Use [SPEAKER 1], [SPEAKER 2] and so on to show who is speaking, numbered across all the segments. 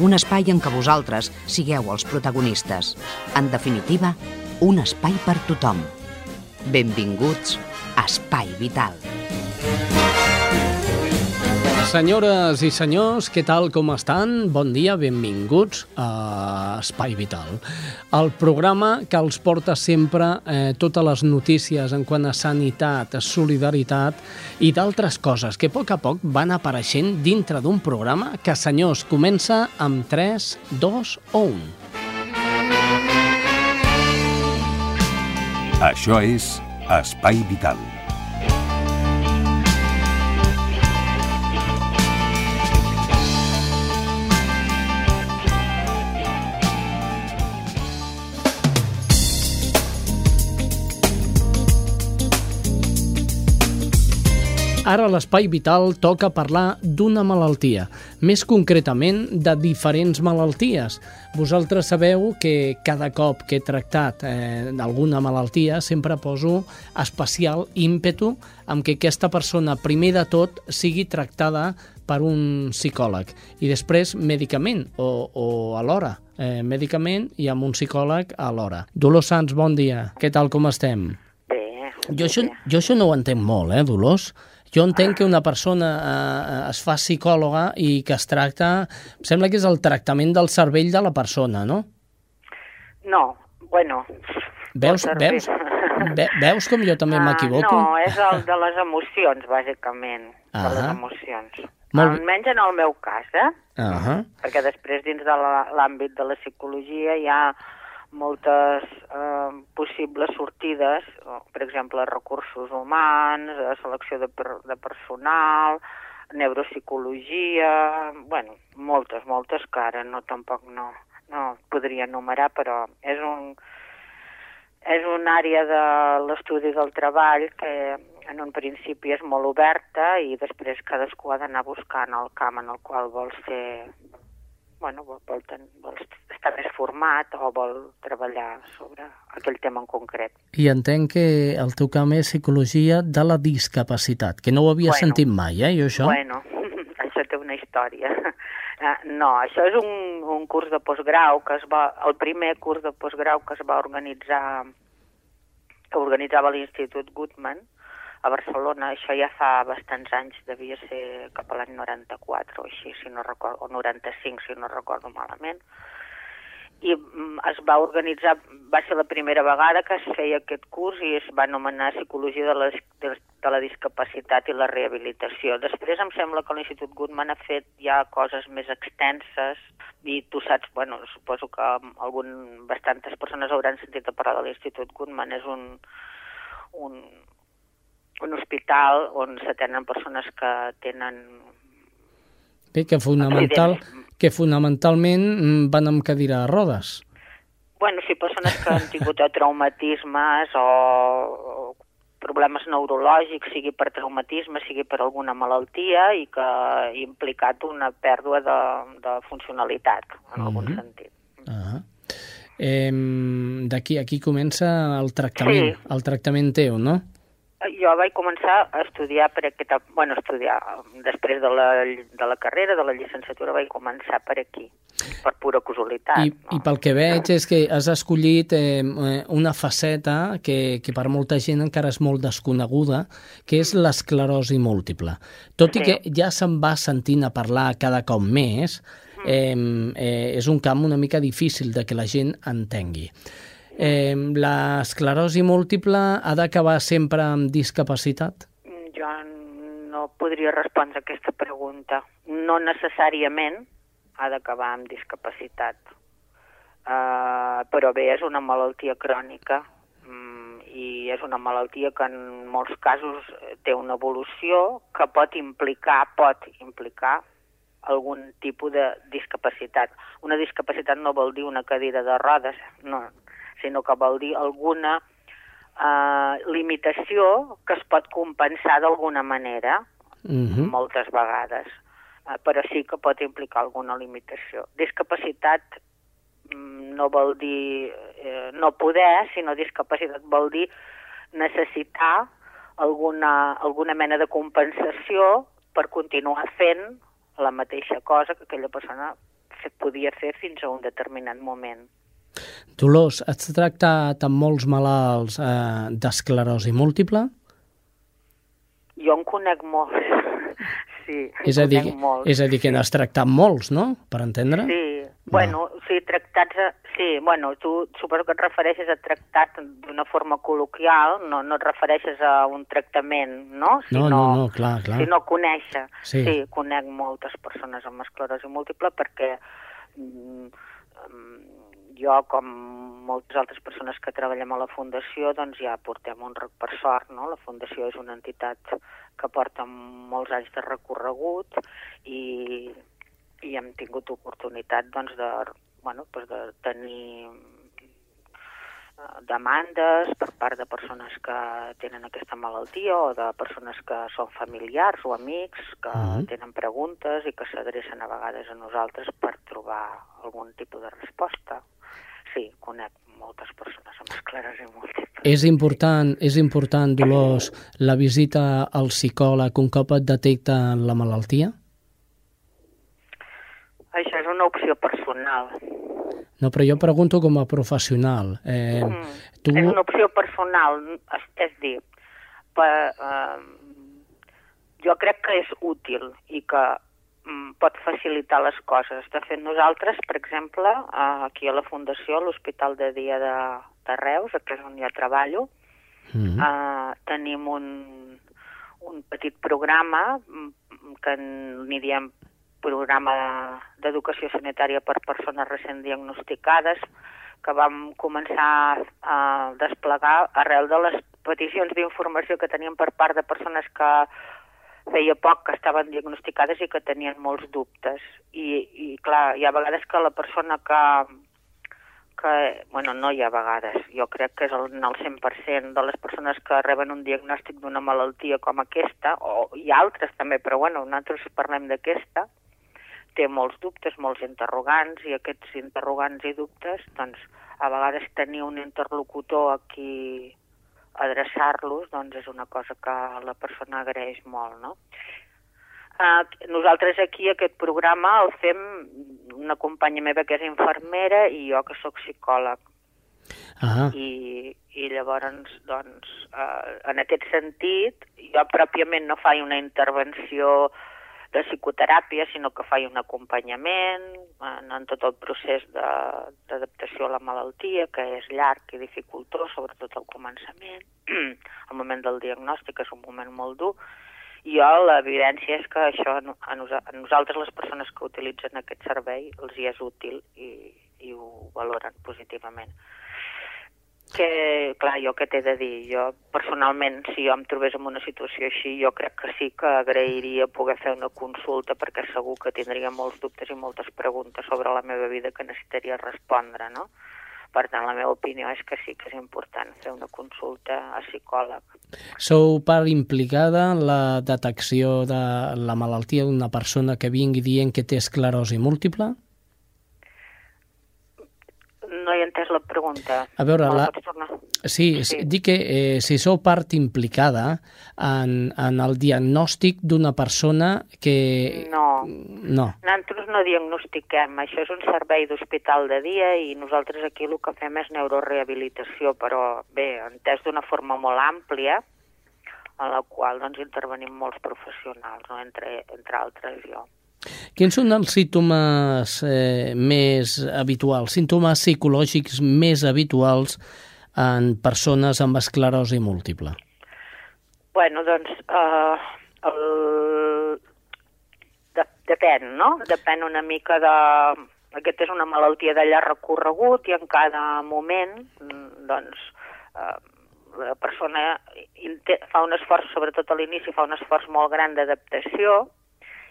[SPEAKER 1] un espai en què vosaltres sigueu els protagonistes. En definitiva, un espai per tothom. Benvinguts a Espai Vital.
[SPEAKER 2] Senyores i senyors, què tal, com estan? Bon dia, benvinguts a Espai Vital. El programa que els porta sempre eh, totes les notícies en quant a sanitat, solidaritat i d'altres coses que a poc a poc van apareixent dintre d'un programa que, senyors, comença amb 3, 2 o 1.
[SPEAKER 3] Això és Espai Vital.
[SPEAKER 2] Ara l'Espai Vital toca parlar d'una malaltia, més concretament de diferents malalties. Vosaltres sabeu que cada cop que he tractat eh, d'alguna malaltia sempre poso especial ímpetu amb que aquesta persona, primer de tot, sigui tractada per un psicòleg i després medicament o, o alhora, eh, medicament i amb un psicòleg alhora. Dolors Sans, bon dia. Què tal, com estem?
[SPEAKER 4] Bé.
[SPEAKER 2] Jo això, jo això no ho entenc molt, eh, Dolors? Jo entenc que una persona eh, es fa psicòloga i que es tracta... Em sembla que és el tractament del cervell de la persona, no?
[SPEAKER 4] No, bueno...
[SPEAKER 2] Veus, veus, ve, veus com jo també
[SPEAKER 4] Ah,
[SPEAKER 2] m'equivoco?
[SPEAKER 4] No, és el de les emocions, bàsicament. De les
[SPEAKER 2] Ah.
[SPEAKER 4] emocions.
[SPEAKER 2] Molt.
[SPEAKER 4] Almenys en el meu cas, eh?
[SPEAKER 2] Uh -huh.
[SPEAKER 4] Perquè després dins de l'àmbit de la psicologia hi ha moltes eh, possibles sortides, per exemple, recursos humans, eh, selecció de, per, de personal, neuropsicologia, bueno, moltes, moltes que ara no tampoc no, no podria enumerar, però és un, és una àrea de l'estudi del treball que en un principi és molt oberta i després cadascú ha d'anar buscant el camp en el qual vol ser bueno, vol, vol, ten, vol estar més format o vol treballar sobre aquell tema en concret.
[SPEAKER 2] I entenc que el teu camp és psicologia de la discapacitat, que no ho havia
[SPEAKER 4] Bueno.
[SPEAKER 2] sentit mai, eh, jo això?
[SPEAKER 4] Bueno, això té una història. Eh, No, això és un, un curs de postgrau que es va, el primer curs de postgrau que es va organitzar, que organitzava l'Institut Goodman a Barcelona, això ja fa bastants anys, devia ser cap a l'any 94 o així, si no recordo, o 95, si no recordo malament. I mm, es va organitzar, va ser la primera vegada que es feia aquest curs i es va anomenar Psicologia de la, de, de la Discapacitat i la Rehabilitació. Després em sembla que l'Institut Goodman ha fet ja coses més extenses i tu saps, bueno, suposo que algun, bastantes persones hauran sentit a parlar de l'Institut Goodman, és un, un, un hospital on s'atenen persones que tenen
[SPEAKER 2] Bé, que, fonamental, que fonamentalment mm, van amb cadira de rodes.
[SPEAKER 4] Bueno, sí, persones que han tingut traumatismes o, problemes neurològics, sigui per traumatisme, sigui per alguna malaltia i que ha implicat una pèrdua de, de funcionalitat, en algun
[SPEAKER 2] Mhm.
[SPEAKER 4] sentit.
[SPEAKER 2] Ah. Eh, D'aquí aquí comença el tractament,
[SPEAKER 4] Sí.
[SPEAKER 2] el tractament teu, no?
[SPEAKER 4] Jo vaig començar a estudiar per aquesta... Bueno, estudiar, després de la, de la carrera, de la llicenciatura, vaig començar per aquí, per pura casualitat.
[SPEAKER 2] I,
[SPEAKER 4] no?
[SPEAKER 2] I pel que veig és que has escollit eh, eh, una faceta que, que per molta gent encara és molt desconeguda, que és l'esclerosi múltiple. Tot i
[SPEAKER 4] Sí.
[SPEAKER 2] que ja se'n va sentint a parlar cada cop més, eh, eh, és un camp una mica difícil de que la gent entengui. Eh, l'esclerosi múltiple ha d'acabar sempre amb discapacitat?
[SPEAKER 4] Jo no podria respondre aquesta pregunta. No necessàriament ha d'acabar amb discapacitat. Uh, però bé, és una malaltia crònica mm, i és una malaltia que en molts casos té una evolució que pot implicar, pot implicar algun tipus de discapacitat. Una discapacitat no vol dir una cadira de rodes, no, sinó que vol dir alguna eh, limitació que es pot compensar d'alguna manera,
[SPEAKER 2] Mm -hmm.
[SPEAKER 4] moltes vegades, eh, però sí que pot implicar alguna limitació. Discapacitat mm, no vol dir eh, no poder, sinó discapacitat vol dir necessitar alguna, alguna mena de compensació per continuar fent la mateixa cosa que aquella persona podia fer fins a un determinat moment.
[SPEAKER 2] Dolors, has tractat amb molts malalts eh, d'esclerosi múltiple?
[SPEAKER 4] Jo en conec molts, sí,
[SPEAKER 2] És a, dir,
[SPEAKER 4] molts.
[SPEAKER 2] és a dir, que n'has tractat molts, no?, per entendre?
[SPEAKER 4] Sí, bueno, sí, tractats... A... Sí, bueno, tu suposo que et refereixes a tractat d'una forma col·loquial, no, no et refereixes a un tractament, no?
[SPEAKER 2] No, no, no, clar, clar.
[SPEAKER 4] Sinó conèixer.
[SPEAKER 2] Sí.
[SPEAKER 4] sí, conec moltes persones amb esclerosi múltiple perquè mm, mm, jo, com moltes altres persones que treballem a la Fundació, doncs ja portem un rec per sort, no? La Fundació és una entitat que porta molts anys de recorregut i, i hem tingut oportunitat doncs, de, bueno, doncs de tenir eh, demandes per part de persones que tenen aquesta malaltia o de persones que són familiars o amics que
[SPEAKER 2] Mhm.
[SPEAKER 4] tenen preguntes i que s'adrecen a vegades a nosaltres per trobar algun tipus de resposta. Sí, conec moltes persones amb esclerosi múltiple.
[SPEAKER 2] És important, és important, Dolors, la visita al psicòleg un cop et detecta la malaltia?
[SPEAKER 4] Això és una opció personal.
[SPEAKER 2] No, però jo pregunto com a professional. Eh,
[SPEAKER 4] Mm.
[SPEAKER 2] tu...
[SPEAKER 4] És una opció personal, és, és dir, per, eh, jo crec que és útil i que pot facilitar les coses. De fet, nosaltres, per exemple, eh, aquí a la Fundació, a l'Hospital de Dia de, de Reus, que és on jo treballo,
[SPEAKER 2] Mm.
[SPEAKER 4] eh, tenim un, un petit programa mm, que n'hi diem programa d'educació sanitària per persones recent diagnosticades que vam començar a desplegar arrel de les peticions d'informació que teníem per part de persones que feia poc que estaven diagnosticades i que tenien molts dubtes. I, i clar, hi ha vegades que la persona que, que, bueno, no hi ha vegades, jo crec que és el, el 100% de les persones que reben un diagnòstic d'una malaltia com aquesta, o hi ha altres també, però bueno, nosaltres parlem d'aquesta, té molts dubtes, molts interrogants, i aquests interrogants i dubtes, doncs, a vegades tenir un interlocutor a qui adreçar-los, doncs és una cosa que la persona agraeix molt, no? Uh, nosaltres aquí aquest programa el fem una companya meva que és infermera i jo que sóc psicòleg
[SPEAKER 2] Ah,
[SPEAKER 4] i, i llavors doncs eh, en aquest sentit jo pròpiament no faig una intervenció de psicoteràpia, sinó que faig un acompanyament en, en tot el procés d'adaptació a la malaltia, que és llarg i dificultós, sobretot al començament. el moment del diagnòstic és un moment molt dur, i jo l'evidència és que això a, no- a, nosa- a nosaltres, les persones que utilitzen aquest servei, els hi és útil i, i ho valoren positivament que, clar, jo què t'he de dir? Jo, personalment, si jo em trobés en una situació així, jo crec que sí que agrairia poder fer una consulta perquè segur que tindria molts dubtes i moltes preguntes sobre la meva vida que necessitaria respondre, no? Per tant, la meva opinió és que sí que és important fer una consulta a psicòleg.
[SPEAKER 2] sou part implicada en la detecció de la malaltia d'una persona que vingui dient que té esclerosi múltiple?
[SPEAKER 4] No he entès la pregunta.
[SPEAKER 2] A veure, la- sí. Sí. dic que eh, si sou part implicada en, en el diagnòstic d'una persona que...
[SPEAKER 4] No.
[SPEAKER 2] No.
[SPEAKER 4] Nosaltres no diagnostiquem, això és un servei d'hospital de dia i nosaltres aquí el que fem és neurorehabilitació, però bé, entès d'una forma molt àmplia, en la qual doncs, intervenim molts professionals, no? entre, entre altres jo.
[SPEAKER 2] Quins són els símptomes eh, més habituals, símptomes psicològics més habituals en persones amb esclerosi múltiple?
[SPEAKER 4] Bueno, doncs, eh, el... de, depèn, no? Depèn una mica de... Aquesta és una malaltia llarg recorregut i en cada moment, mm, doncs, eh, la persona fa un esforç, sobretot a l'inici, fa un esforç molt gran d'adaptació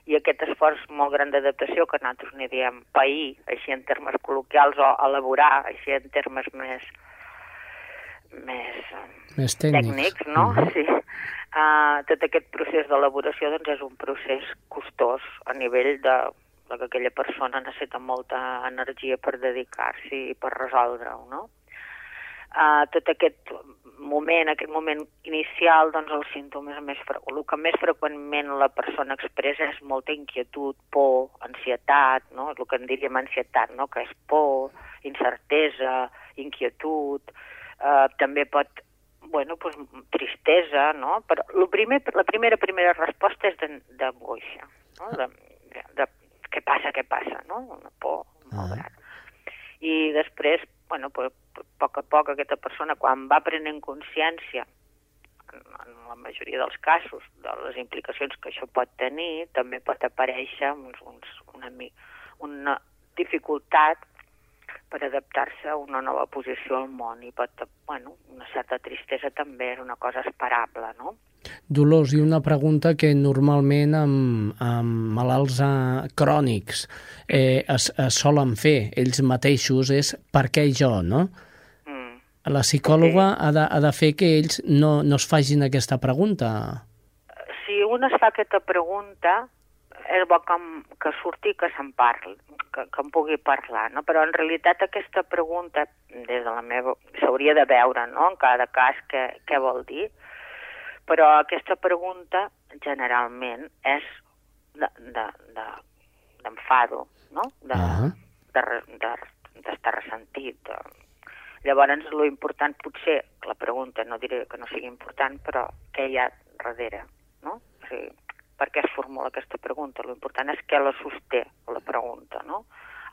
[SPEAKER 4] i aquest esforç molt gran d'adaptació, que nosaltres n'hi diem pair, així en termes col·loquials, o elaborar, així en termes més, més,
[SPEAKER 2] més tècnics,
[SPEAKER 4] tècnics no? Mm -hmm. Sí. Uh, tot aquest procés d'elaboració doncs, és un procés costós a nivell de, de que aquella persona necessita molta energia per dedicar-s'hi i per resoldre-ho, no? Uh, tot aquest moment, aquest moment inicial, doncs els símptomes més el que més freqüentment la persona expressa és molta inquietud, por, ansietat, no? El que en diríem ansietat, no? Que és por, incertesa, inquietud, eh, també pot bueno, pues, tristesa, no? Però lo primer, la primera primera resposta és d'angoixa, no? De, de, de, què passa, què passa, no? Una por molt gran. I després, bueno, pues, a poc a poc aquesta persona, quan va prenent consciència, en, la majoria dels casos, de les implicacions que això pot tenir, també pot aparèixer uns, uns, una, una dificultat per adaptar-se a una nova posició al món i pot, bueno, una certa tristesa també és una cosa esperable, no?
[SPEAKER 2] Dolors, i una pregunta que normalment amb, amb malalts uh, crònics eh, es, es solen fer ells mateixos és per què jo, no? Mm. La psicòloga sí. ha, de, ha de fer que ells no, no es facin aquesta pregunta.
[SPEAKER 4] Si un es fa aquesta pregunta, és bo que, que surti que se'n parli, que, que en pugui parlar, no? Però en realitat aquesta pregunta, des de la meva... s'hauria de veure, no?, en cada cas què, què vol dir, però aquesta pregunta generalment és d'enfado, de, de, no?, de, uh -huh. de, de, d'estar ressentit. De... Llavors, lo important potser, la pregunta, no diré que no sigui important, però què hi ha darrere, no? O sigui, per què es formula aquesta pregunta. L'important és què la sosté, la pregunta, no?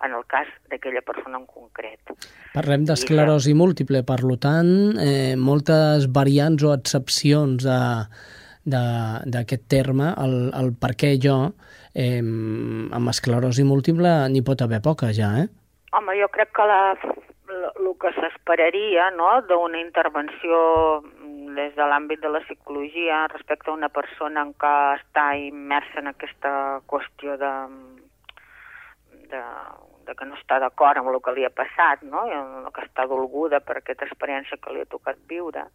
[SPEAKER 4] En el cas d'aquella persona en concret.
[SPEAKER 2] Parlem d'esclerosi múltiple, per tant, eh, moltes variants o excepcions d'aquest terme, el, el per què jo, eh, amb esclerosi múltiple n'hi pot haver poca ja, eh?
[SPEAKER 4] Home, jo crec que la, el que s'esperaria no, d'una intervenció des de l'àmbit de la psicologia respecte a una persona en què està immersa en aquesta qüestió de, de, de que no està d'acord amb el que li ha passat, no? Que està dolguda per aquesta experiència que li ha tocat viure.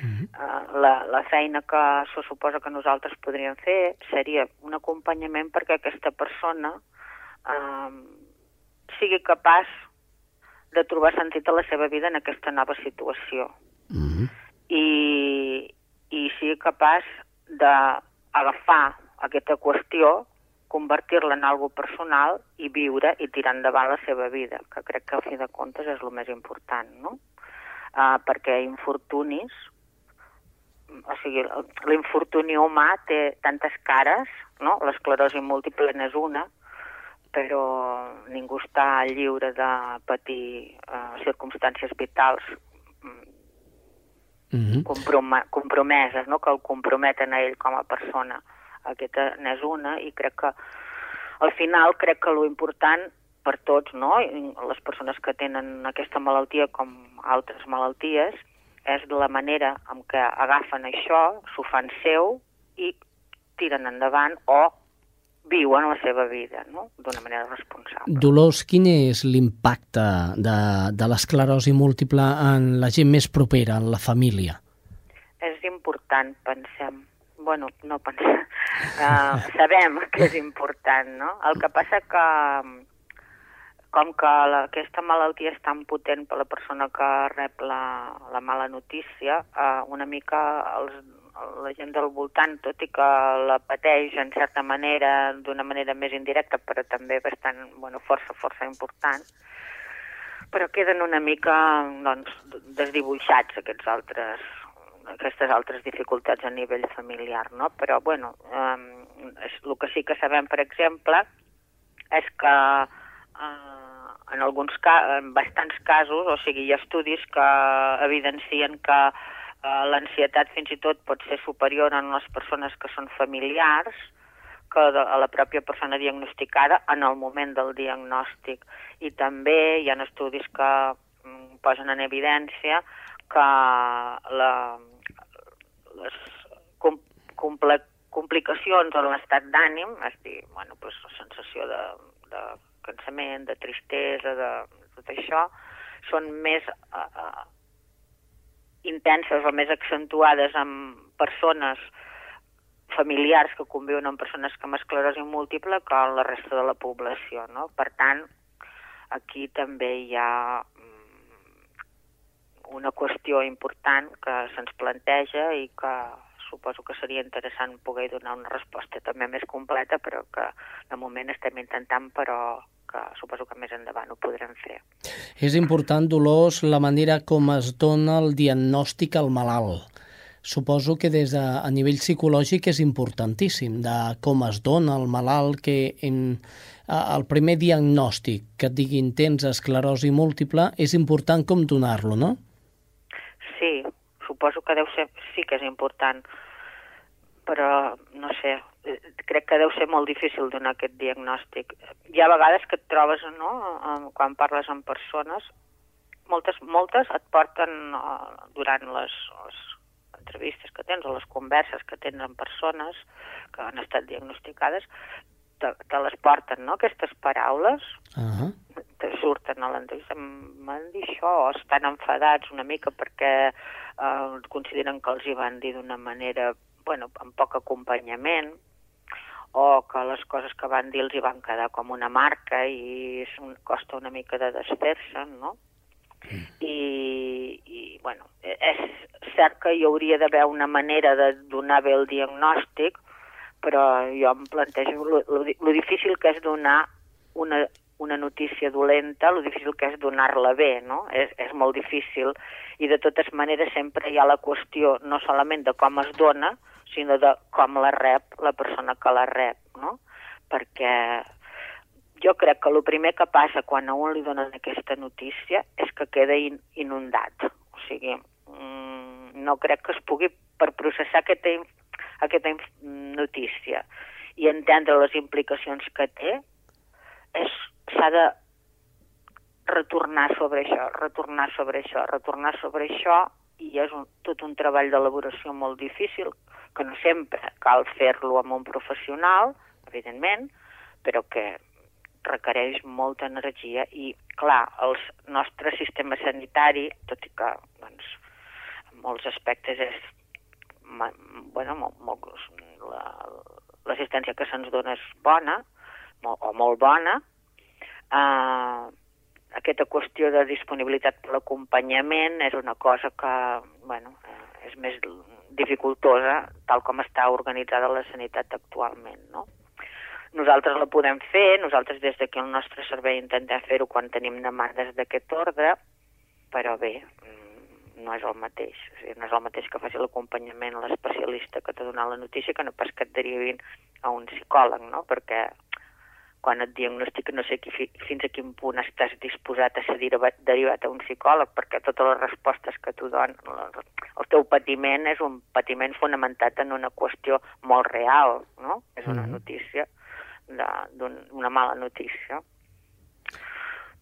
[SPEAKER 4] Uh -huh. uh, la, la feina que se suposa que nosaltres podríem fer seria un acompanyament perquè aquesta persona uh, sigui capaç de trobar sentit a la seva vida en aquesta nova situació. Uh -huh i, i sigui capaç d'agafar aquesta qüestió, convertir-la en algo personal i viure i tirar endavant la seva vida, que crec que al fi de comptes és el més important, no? Uh, perquè infortunis, o sigui, l'infortuni humà té tantes cares, no? L'esclerosi múltiple n'és una, però ningú està lliure de patir uh, circumstàncies vitals -huh. comprom compromeses, no? que el comprometen a ell com a persona. Aquesta n'és una i crec que al final crec que lo important per tots, no? les persones que tenen aquesta malaltia com altres malalties, és la manera en què agafen això, s'ho fan seu i tiren endavant o viuen la seva vida no? d'una manera responsable.
[SPEAKER 2] Dolors, quin és l'impacte de, de l'esclerosi múltiple en la gent més propera, en la família?
[SPEAKER 4] És important, pensem. Bueno, no pensem. Uh, sabem que és important, no? El que passa que com que la, aquesta malaltia és tan potent per la persona que rep la, la mala notícia, uh, una mica els, la gent del voltant, tot i que la pateix en certa manera, d'una manera més indirecta, però també bastant, bueno, força, força important, però queden una mica doncs, desdibuixats aquests altres, aquestes altres dificultats a nivell familiar, no? Però, bueno, eh, el que sí que sabem, per exemple, és que eh, en alguns en bastants casos, o sigui, hi ha estudis que evidencien que eh, l'ansietat fins i tot pot ser superior en les persones que són familiars que a la pròpia persona diagnosticada en el moment del diagnòstic. I també hi ha estudis que mm, posen en evidència que la, les com, comple, complicacions o l'estat d'ànim, és dir, bueno, pues, la sensació de, de cansament, de tristesa, de tot això, són més uh, uh, intenses o més accentuades amb persones familiars que conviuen amb persones que amb esclerosi múltiple que en la resta de la població. No? Per tant, aquí també hi ha mm, una qüestió important que se'ns planteja i que suposo que seria interessant poder donar una resposta també més completa, però que de moment estem intentant, però que suposo que més endavant ho podrem fer.
[SPEAKER 2] És important, Dolors, la manera com es dona el diagnòstic al malalt. Suposo que des de, a nivell psicològic és importantíssim de com es dona el malalt que en, el primer diagnòstic que et diguin tens esclerosi múltiple és important com donar-lo, no?
[SPEAKER 4] Suposo que deu ser, sí que és important, però no sé, eh, crec que deu ser molt difícil donar aquest diagnòstic. Hi ha vegades que et trobes, no?, quan parles amb persones, moltes, moltes et porten uh, durant les, les entrevistes que tens o les converses que tens amb persones que han estat diagnosticades, te, te les porten, no?, aquestes paraules, uh -huh. te surten a l'entrevista, m'han dit això, estan enfadats una mica perquè eh, consideren que els hi van dir d'una manera, bueno, amb poc acompanyament, o que les coses que van dir els hi van quedar com una marca i un, costa una mica de desfer-se, no? Mm. I, i, bueno, és cert que hi hauria d'haver una manera de donar bé el diagnòstic, però jo em plantejo lo difícil que és donar una, una notícia dolenta, lo difícil que és donar-la bé, no? És, és molt difícil i de totes maneres sempre hi ha la qüestió no solament de com es dona, sinó de com la rep la persona que la rep, no? Perquè jo crec que el primer que passa quan a un li donen aquesta notícia és que queda in inundat. O sigui, mm, no crec que es pugui, per processar aquesta, aquesta notícia i entendre les implicacions que té, s'ha de retornar sobre això, retornar sobre això, retornar sobre això, i és un, tot un treball d'elaboració molt difícil, que no sempre cal fer-lo amb un professional, evidentment, però que requereix molta energia i, clar, el nostre sistema sanitari, tot i que doncs, en molts aspectes és bueno, molt, molt, l'assistència que se'ns dona és bona, molt, o molt bona, eh, aquesta qüestió de disponibilitat per l'acompanyament és una cosa que bueno, eh, és més dificultosa tal com està organitzada la sanitat actualment. No? Nosaltres la podem fer, nosaltres des d'aquí al nostre servei intentem fer-ho quan tenim demandes d'aquest ordre, però bé, no és el mateix. O sigui, no és el mateix que faci l'acompanyament a l'especialista que t'ha donat la notícia que no pas que et derivin a un psicòleg, no? Perquè quan et diagnostiquen no sé qui, fins a quin punt estàs disposat a ser derivat a un psicòleg, perquè totes les respostes que tu dones, el teu patiment és un patiment fonamentat en una qüestió molt real, no? És una mm-hmm. notícia d'una mala notícia.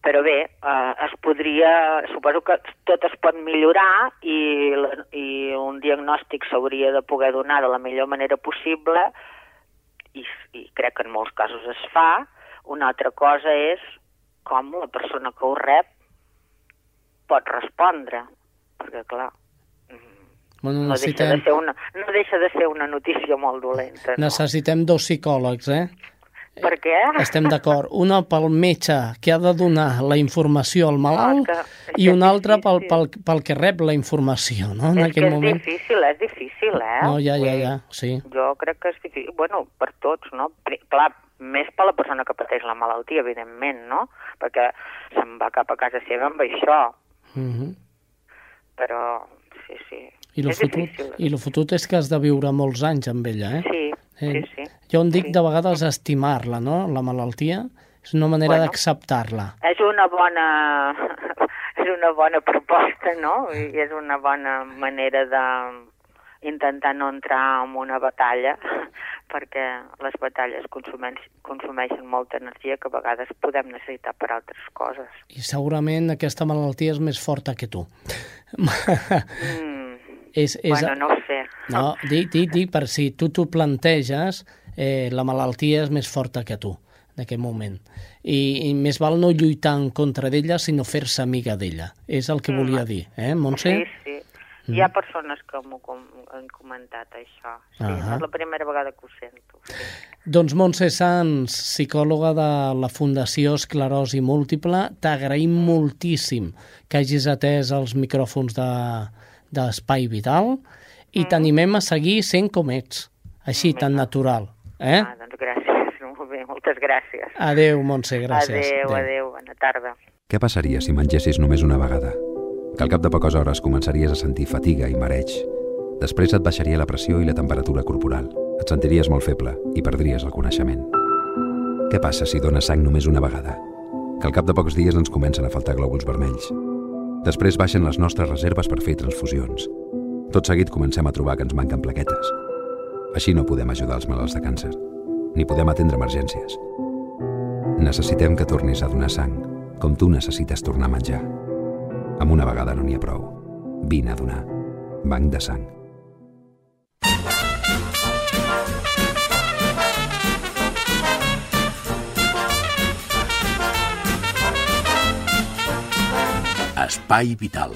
[SPEAKER 4] Però bé, eh, es podria, suposo que tot es pot millorar i, i un diagnòstic s'hauria de poder donar de la millor manera possible i, i crec que en molts casos es fa. Una altra cosa és com la persona que ho rep pot respondre, perquè clar,
[SPEAKER 2] Bueno,
[SPEAKER 4] no, necessitem... deixa de ser una, no deixa de ser una notícia molt dolenta.
[SPEAKER 2] No? Necessitem dos psicòlegs, eh?
[SPEAKER 4] Per què?
[SPEAKER 2] Estem d'acord. Una pel metge que ha de donar la informació al malalt ah, que, i una altra pel, pel, pel que rep la informació, no?
[SPEAKER 4] En és aquell que és moment. difícil, és difícil, eh?
[SPEAKER 2] No, ja, ja, ja, sí.
[SPEAKER 4] Jo crec que és difícil, bueno, per tots, no? Clar, més per la persona que pateix la malaltia, evidentment, no? Perquè se'n va cap a casa seva amb això. Mm -hmm. Però, sí, sí.
[SPEAKER 2] I el, fotut, difícil. I el fotut és que has de viure molts anys amb ella, eh?
[SPEAKER 4] Sí, Eh, sí, sí.
[SPEAKER 2] Jo en dic sí. de vegades estimar-la, no?, la malaltia. És una manera bueno, d'acceptar-la.
[SPEAKER 4] És una bona... és una bona proposta, no? I és una bona manera de intentar no entrar en una batalla, perquè les batalles consumeixen, consumeixen molta energia que a vegades podem necessitar per altres coses.
[SPEAKER 2] I segurament aquesta malaltia és més forta que tu.
[SPEAKER 4] Mm,
[SPEAKER 2] És, és...
[SPEAKER 4] Bueno, no ho sé.
[SPEAKER 2] No, dic, dic, dic, per si tu t'ho planteges, eh, la malaltia és més forta que tu en aquest moment. I, I més val no lluitar en contra d'ella, sinó fer-se amiga d'ella. És el que
[SPEAKER 4] Mm.
[SPEAKER 2] volia dir, eh, Montse?
[SPEAKER 4] Sí, sí. Hi ha persones que m'ho com, han comentat, això. Sí,
[SPEAKER 2] Ahà.
[SPEAKER 4] no és la primera vegada que ho sento. Sí.
[SPEAKER 2] Doncs Montse Sans, psicòloga de la Fundació Esclerosi Múltiple, t'agraïm moltíssim que hagis atès els micròfons de d'Espai Vital i t'animem a seguir sent com ets, així, tan natural. Eh?
[SPEAKER 4] Ah, doncs gràcies, molt bé, moltes gràcies.
[SPEAKER 2] Adéu, Montse, gràcies.
[SPEAKER 4] Adéu, adéu, bona tarda.
[SPEAKER 3] Què passaria si mengessis només una vegada? Que al cap de poques hores començaries a sentir fatiga i mareig. Després et baixaria la pressió i la temperatura corporal. Et sentiries molt feble i perdries el coneixement. Què passa si dones sang només una vegada? Que al cap de pocs dies ens comencen a faltar glòbuls vermells. Després baixen les nostres reserves per fer transfusions. Tot seguit comencem a trobar que ens manquen plaquetes. Així no podem ajudar els malalts de càncer, ni podem atendre emergències. Necessitem que tornis a donar sang, com tu necessites tornar a menjar. Amb una vegada no n'hi ha prou. Vine a donar. Banc de sang.
[SPEAKER 5] Espai Vital.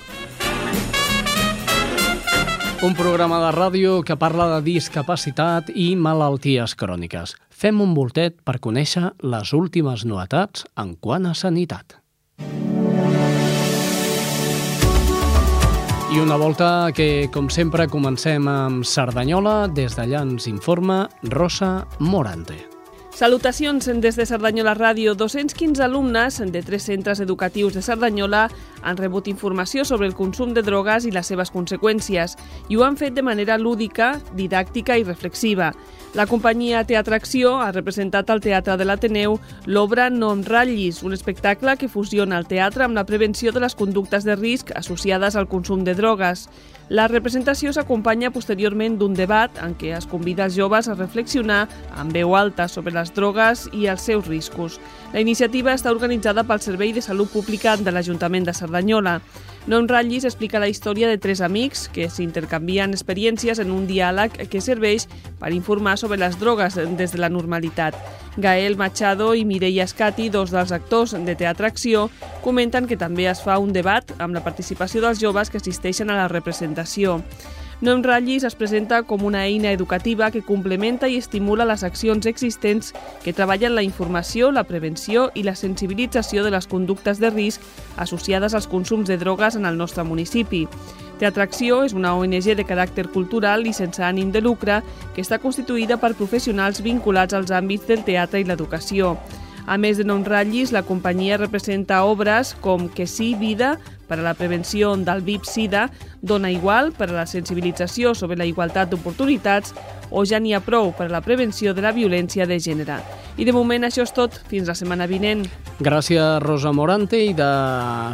[SPEAKER 2] Un programa de ràdio que parla de discapacitat i malalties cròniques. Fem un voltet per conèixer les últimes novetats en quant a sanitat. I una volta que, com sempre, comencem amb Cerdanyola. Des d'allà ens informa Rosa Morante.
[SPEAKER 6] Salutacions des de Cerdanyola Ràdio. 215 alumnes de tres centres educatius de Cerdanyola han rebut informació sobre el consum de drogues i les seves conseqüències i ho han fet de manera lúdica, didàctica i reflexiva. La companyia Teatre Acció ha representat al Teatre de l'Ateneu l'obra No em ratllis, un espectacle que fusiona el teatre amb la prevenció de les conductes de risc associades al consum de drogues. La representació s'acompanya posteriorment d'un debat en què es convida els joves a reflexionar en veu alta sobre les drogues i els seus riscos. La iniciativa està organitzada pel Servei de Salut Pública de l'Ajuntament de Cerdanyola. No em ratllis explica la història de tres amics que s'intercanvien experiències en un diàleg que serveix per informar sobre les drogues des de la normalitat. Gael Machado i Mireia Escati, dos dels actors de Teatre Acció, comenten que també es fa un debat amb la participació dels joves que assisteixen a la representació. No em ratllis es presenta com una eina educativa que complementa i estimula les accions existents que treballen la informació, la prevenció i la sensibilització de les conductes de risc associades als consums de drogues en el nostre municipi. Teatracció és una ONG de caràcter cultural i sense ànim de lucre que està constituïda per professionals vinculats als àmbits del teatre i l'educació. A més de no ratllis, la companyia representa obres com Que sí, vida, per a la prevenció del VIP-Sida, Dona Igual, per a la sensibilització sobre la igualtat d'oportunitats, o Ja n'hi ha prou, per a la prevenció de la violència de gènere. I de moment això és tot. Fins la setmana vinent.
[SPEAKER 2] Gràcies, Rosa Morante, i de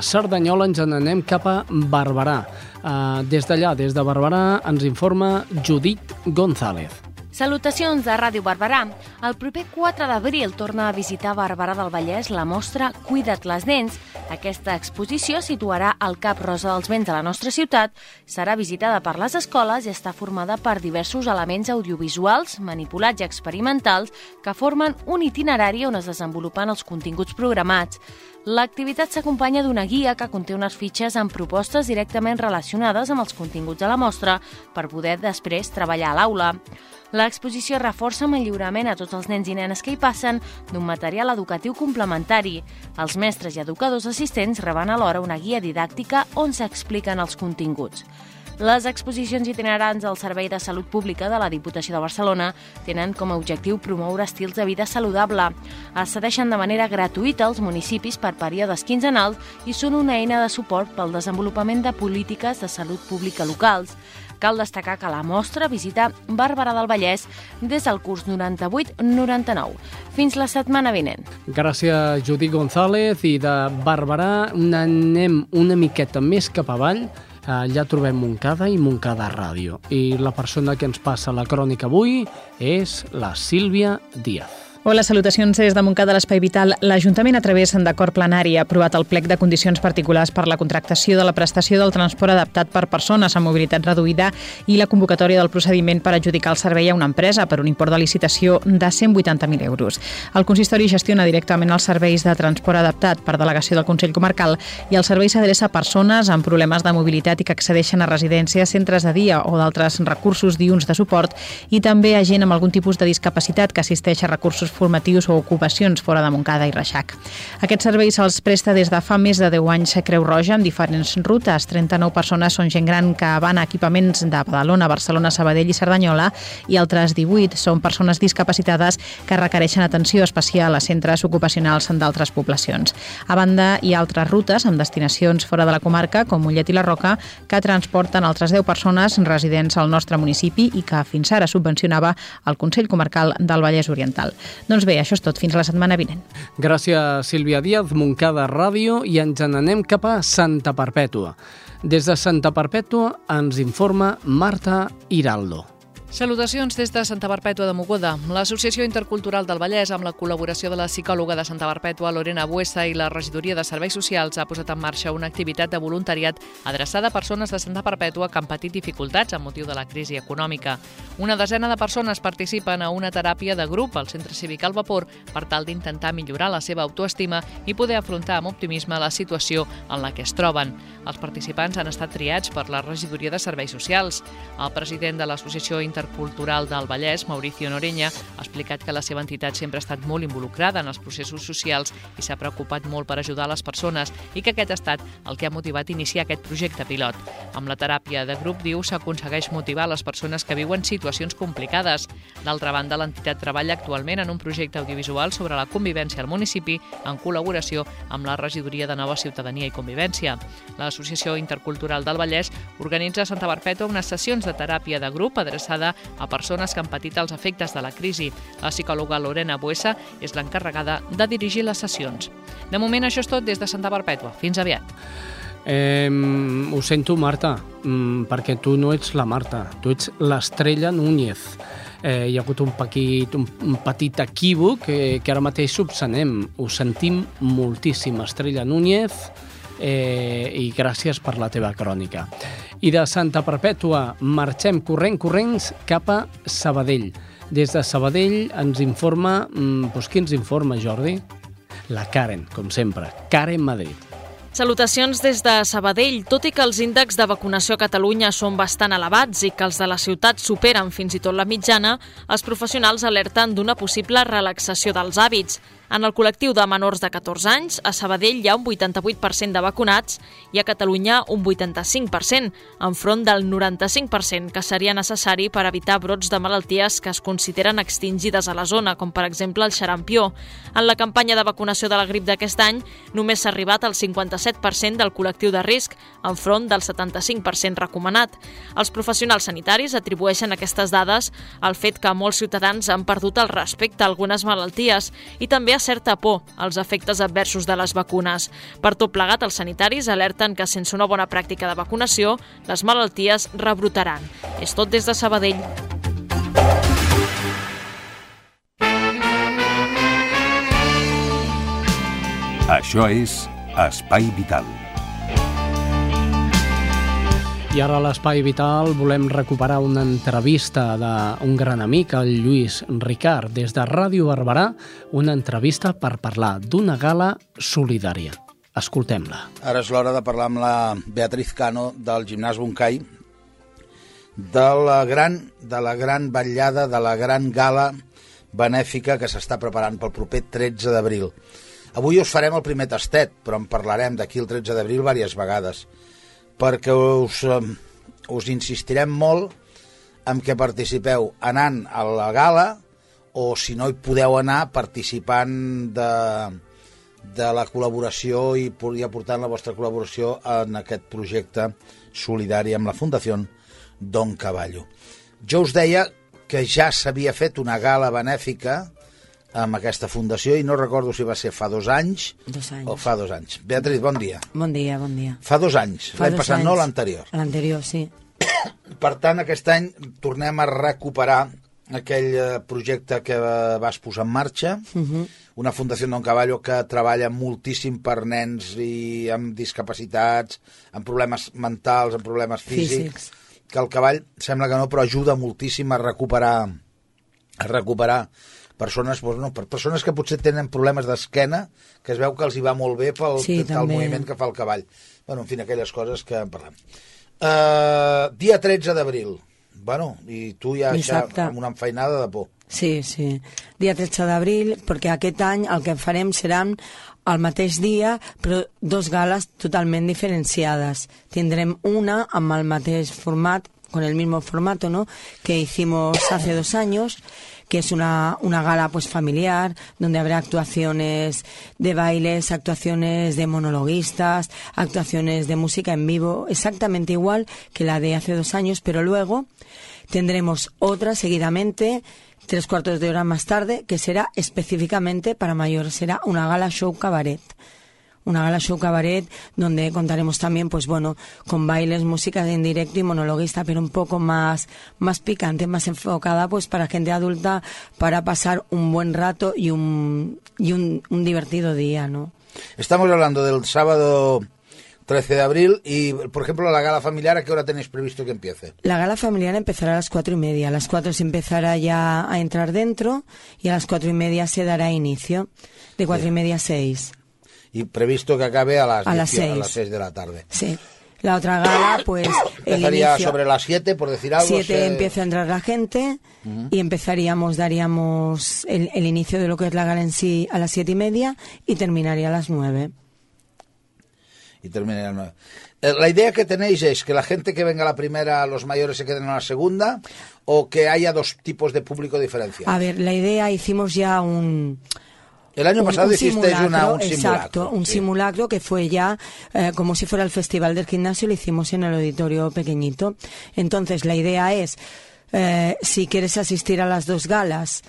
[SPEAKER 2] Cerdanyola ens n'anem cap a Barberà. Uh, des d'allà, des de Barberà, ens informa Judit González.
[SPEAKER 7] Salutacions de Ràdio Barberà. El proper 4 d'abril torna a visitar Barberà del Vallès la mostra Cuida't les dents. Aquesta exposició situarà el Cap Rosa dels Vents de la nostra ciutat, serà visitada per les escoles i està formada per diversos elements audiovisuals, manipulats i experimentals que formen un itinerari on es desenvolupen els continguts programats. L'activitat s'acompanya d'una guia que conté unes fitxes amb propostes directament relacionades amb els continguts de la mostra per poder després treballar a l'aula. L'exposició reforça amb el lliurament a tots els nens i nenes que hi passen d'un material educatiu complementari. Els mestres i educadors assistents reben alhora una guia didàctica on s'expliquen els continguts. Les exposicions itinerants al Servei de Salut Pública de la Diputació de Barcelona tenen com a objectiu promoure estils de vida saludable. Es cedeixen de manera gratuïta als municipis per períodes quinzenals i són una eina de suport pel desenvolupament de polítiques de salut pública locals. Cal destacar que la mostra visita Bàrbara del Vallès des del curs 98-99. Fins la setmana vinent.
[SPEAKER 2] Gràcies, Judit González, i de Barberà anem una miqueta més cap avall, allà trobem Montcada i Montcada Ràdio. I la persona que ens passa la crònica avui és la Sílvia Díaz.
[SPEAKER 8] Hola, salutacions des de Montcada l'Espai Vital. L'Ajuntament, a través d'acord plenari, ha aprovat el plec de condicions particulars per la contractació de la prestació del transport adaptat per persones amb mobilitat reduïda i la convocatòria del procediment per adjudicar el servei a una empresa per un import de licitació de 180.000 euros. El consistori gestiona directament els serveis de transport adaptat per delegació del Consell Comarcal i el servei s'adreça a persones amb problemes de mobilitat i que accedeixen a residències, centres de dia o d'altres recursos diuns de suport i també a gent amb algun tipus de discapacitat que assisteix a recursos cursos formatius o ocupacions fora de Montcada i Reixac. Aquest servei se'ls presta des de fa més de 10 anys Creu Roja amb diferents rutes. 39 persones són gent gran que van a equipaments de Badalona, Barcelona, Sabadell i Cerdanyola i altres 18 són persones discapacitades que requereixen atenció especial a centres ocupacionals d'altres poblacions. A banda, hi ha altres rutes amb destinacions fora de la comarca, com Mollet i la Roca, que transporten altres 10 persones residents al nostre municipi i que fins ara subvencionava el Consell Comarcal del Vallès Oriental. Doncs bé, això és tot. Fins la setmana vinent.
[SPEAKER 2] Gràcies, Sílvia Díaz, Montcada Ràdio, i ens n'anem cap a Santa Perpètua. Des de Santa Perpètua ens informa Marta Hiraldo.
[SPEAKER 9] Salutacions des de Santa Perpètua de Mogoda. L'Associació Intercultural del Vallès, amb la col·laboració de la psicòloga de Santa Perpètua, Lorena Buessa, i la Regidoria de Serveis Socials, ha posat en marxa una activitat de voluntariat adreçada a persones de Santa Perpètua que han patit dificultats amb motiu de la crisi econòmica. Una desena de persones participen a una teràpia de grup al Centre Cívic al Vapor per tal d'intentar millorar la seva autoestima i poder afrontar amb optimisme la situació en la que es troben. Els participants han estat triats per la Regidoria de Serveis Socials. El president de l'Associació Intercultural Intercultural del Vallès, Mauricio Norenya, ha explicat que la seva entitat sempre ha estat molt involucrada en els processos socials i s'ha preocupat molt per ajudar les persones i que aquest ha estat el que ha motivat iniciar aquest projecte pilot. Amb la teràpia de grup, diu, s'aconsegueix motivar les persones que viuen situacions complicades. D'altra banda, l'entitat treballa actualment en un projecte audiovisual sobre la convivència al municipi en col·laboració amb la Regidoria de Nova Ciutadania i Convivència. L'Associació Intercultural del Vallès organitza a Santa Perpètua unes sessions de teràpia de grup adreçada a persones que han patit els efectes de la crisi. La psicòloga Lorena Buessa és l'encarregada de dirigir les sessions. De moment, això és tot des de Santa Perpètua. Fins aviat.
[SPEAKER 2] Eh, ho sento, Marta, mm, perquè tu no ets la Marta, tu ets l'Estrella Núñez. Eh, hi ha hagut un petit, un, un petit equívoc que, que ara mateix subsanem. Ho sentim moltíssim, Estrella Núñez, eh, i gràcies per la teva crònica. I de Santa Perpètua marxem corrent, corrents cap a Sabadell. Des de Sabadell ens informa... Mm, doncs qui ens informa, Jordi? La Karen, com sempre. Karen Madrid.
[SPEAKER 10] Salutacions des de Sabadell. Tot i que els índexs de vacunació a Catalunya són bastant elevats i que els de la ciutat superen fins i tot la mitjana, els professionals alerten d'una possible relaxació dels hàbits. En el col·lectiu de menors de 14 anys, a Sabadell hi ha un 88% de vacunats i a Catalunya un 85%, enfront del 95% que seria necessari per evitar brots de malalties que es consideren extingides a la zona, com per exemple el xarampió. En la campanya de vacunació de la grip d'aquest any, només s'ha arribat al 57% del col·lectiu de risc, enfront del 75% recomanat. Els professionals sanitaris atribueixen aquestes dades al fet que molts ciutadans han perdut el respecte a algunes malalties i també certa por als efectes adversos de les vacunes. Per tot plegat, els sanitaris alerten que sense una bona pràctica de vacunació, les malalties rebrotaran. És tot des de Sabadell.
[SPEAKER 5] Això és Espai Vital.
[SPEAKER 2] I ara a l'Espai Vital volem recuperar una entrevista d'un gran amic, el Lluís Ricard, des de Ràdio Barberà, una entrevista per parlar d'una gala solidària. Escoltem-la.
[SPEAKER 11] Ara és l'hora de parlar amb la Beatriz Cano del Gimnàs Boncai de la gran, de la gran vetllada, de la gran gala benèfica que s'està preparant pel proper 13 d'abril. Avui us farem el primer tastet, però en parlarem d'aquí el 13 d'abril diverses vegades perquè us, us insistirem molt en què participeu anant a la gala o si no hi podeu anar participant de, de la col·laboració i, i aportant la vostra col·laboració en aquest projecte solidari amb la Fundació Don Caballo. Jo us deia que ja s'havia fet una gala benèfica amb aquesta fundació i no recordo si va ser fa dos anys,
[SPEAKER 12] dos anys.
[SPEAKER 11] o fa dos anys. Beatriz, bon dia.
[SPEAKER 12] Bon dia, bon dia.
[SPEAKER 11] Fa dos anys, l'any passat anys. no l'anterior.
[SPEAKER 12] L'anterior, sí.
[SPEAKER 11] Per tant, aquest any tornem a recuperar aquell eh, projecte que eh, vas posar en marxa,
[SPEAKER 12] Uh -huh.
[SPEAKER 11] una Fundació Don Caballo que treballa moltíssim per nens i amb discapacitats, amb problemes mentals, amb problemes físics,
[SPEAKER 12] Físics.
[SPEAKER 11] que el cavall sembla que no, però ajuda moltíssim a recuperar a recuperar persones, doncs, no, per persones que potser tenen problemes d'esquena, que es veu que els hi va molt bé pel,
[SPEAKER 12] Sí, també.
[SPEAKER 11] moviment que fa el cavall. Bueno, en fi, aquelles coses que en parlem. Uh, dia 13 d'abril. Bueno, i tu ja, ja amb una enfeinada de por.
[SPEAKER 12] Sí, sí. Dia 13 d'abril, perquè aquest any el que farem seran al mateix dia, però dos gales totalment diferenciades. Tindrem una amb el mateix format, con el mismo formato, ¿no? Que hicimos hace dos años, que es una, una gala pues familiar, donde habrá actuaciones de bailes, actuaciones de monologuistas, actuaciones de música en vivo, exactamente igual que la de hace dos años, pero luego tendremos otra seguidamente, tres cuartos de hora más tarde, que será específicamente para mayores, será una gala show cabaret. Una gala show cabaret donde contaremos también, pues bueno, con bailes, música en directo y monologuista, pero un poco más, más picante, más enfocada, pues para gente adulta, para pasar un buen rato y un, y un, un divertido día, ¿no?
[SPEAKER 11] Estamos hablando del sábado 13 de abril y, por ejemplo, la gala familiar, ¿a qué hora tenéis previsto que empiece?
[SPEAKER 12] La gala familiar empezará a las cuatro y media. A las cuatro se empezará ya a entrar dentro y a las cuatro y media se dará inicio. De cuatro y media a seis.
[SPEAKER 11] Y previsto que acabe a las,
[SPEAKER 12] A las
[SPEAKER 11] 10 a
[SPEAKER 12] seis.
[SPEAKER 11] las 6 de la tarde.
[SPEAKER 12] Sí. La otra gala, pues
[SPEAKER 11] Empezaría
[SPEAKER 12] inicio...
[SPEAKER 11] sobre las 7, por decir algo.
[SPEAKER 12] Siete
[SPEAKER 11] se-
[SPEAKER 12] empieza a entrar la gente y empezaríamos, daríamos el, el inicio de lo que es la gala en sí a las siete y media y terminaría a las nueve.
[SPEAKER 11] y termine a las 9. Eh, La idea que tenéis es que la gente que venga a la primera, los mayores se queden a la segunda, o que haya dos tipos de público diferenciados.
[SPEAKER 12] A ver, la idea, hicimos ya un...
[SPEAKER 11] El año
[SPEAKER 12] un-
[SPEAKER 11] pasado
[SPEAKER 12] un
[SPEAKER 11] hicisteis una-
[SPEAKER 12] simulacro,
[SPEAKER 11] un
[SPEAKER 12] Exacto, un
[SPEAKER 11] sí.
[SPEAKER 12] simulacro que fue ya eh, como si fuera el festival del gimnasio, lo hicimos en el auditorio pequeñito. Entonces, la idea es, eh, si quieres asistir a las dos galas,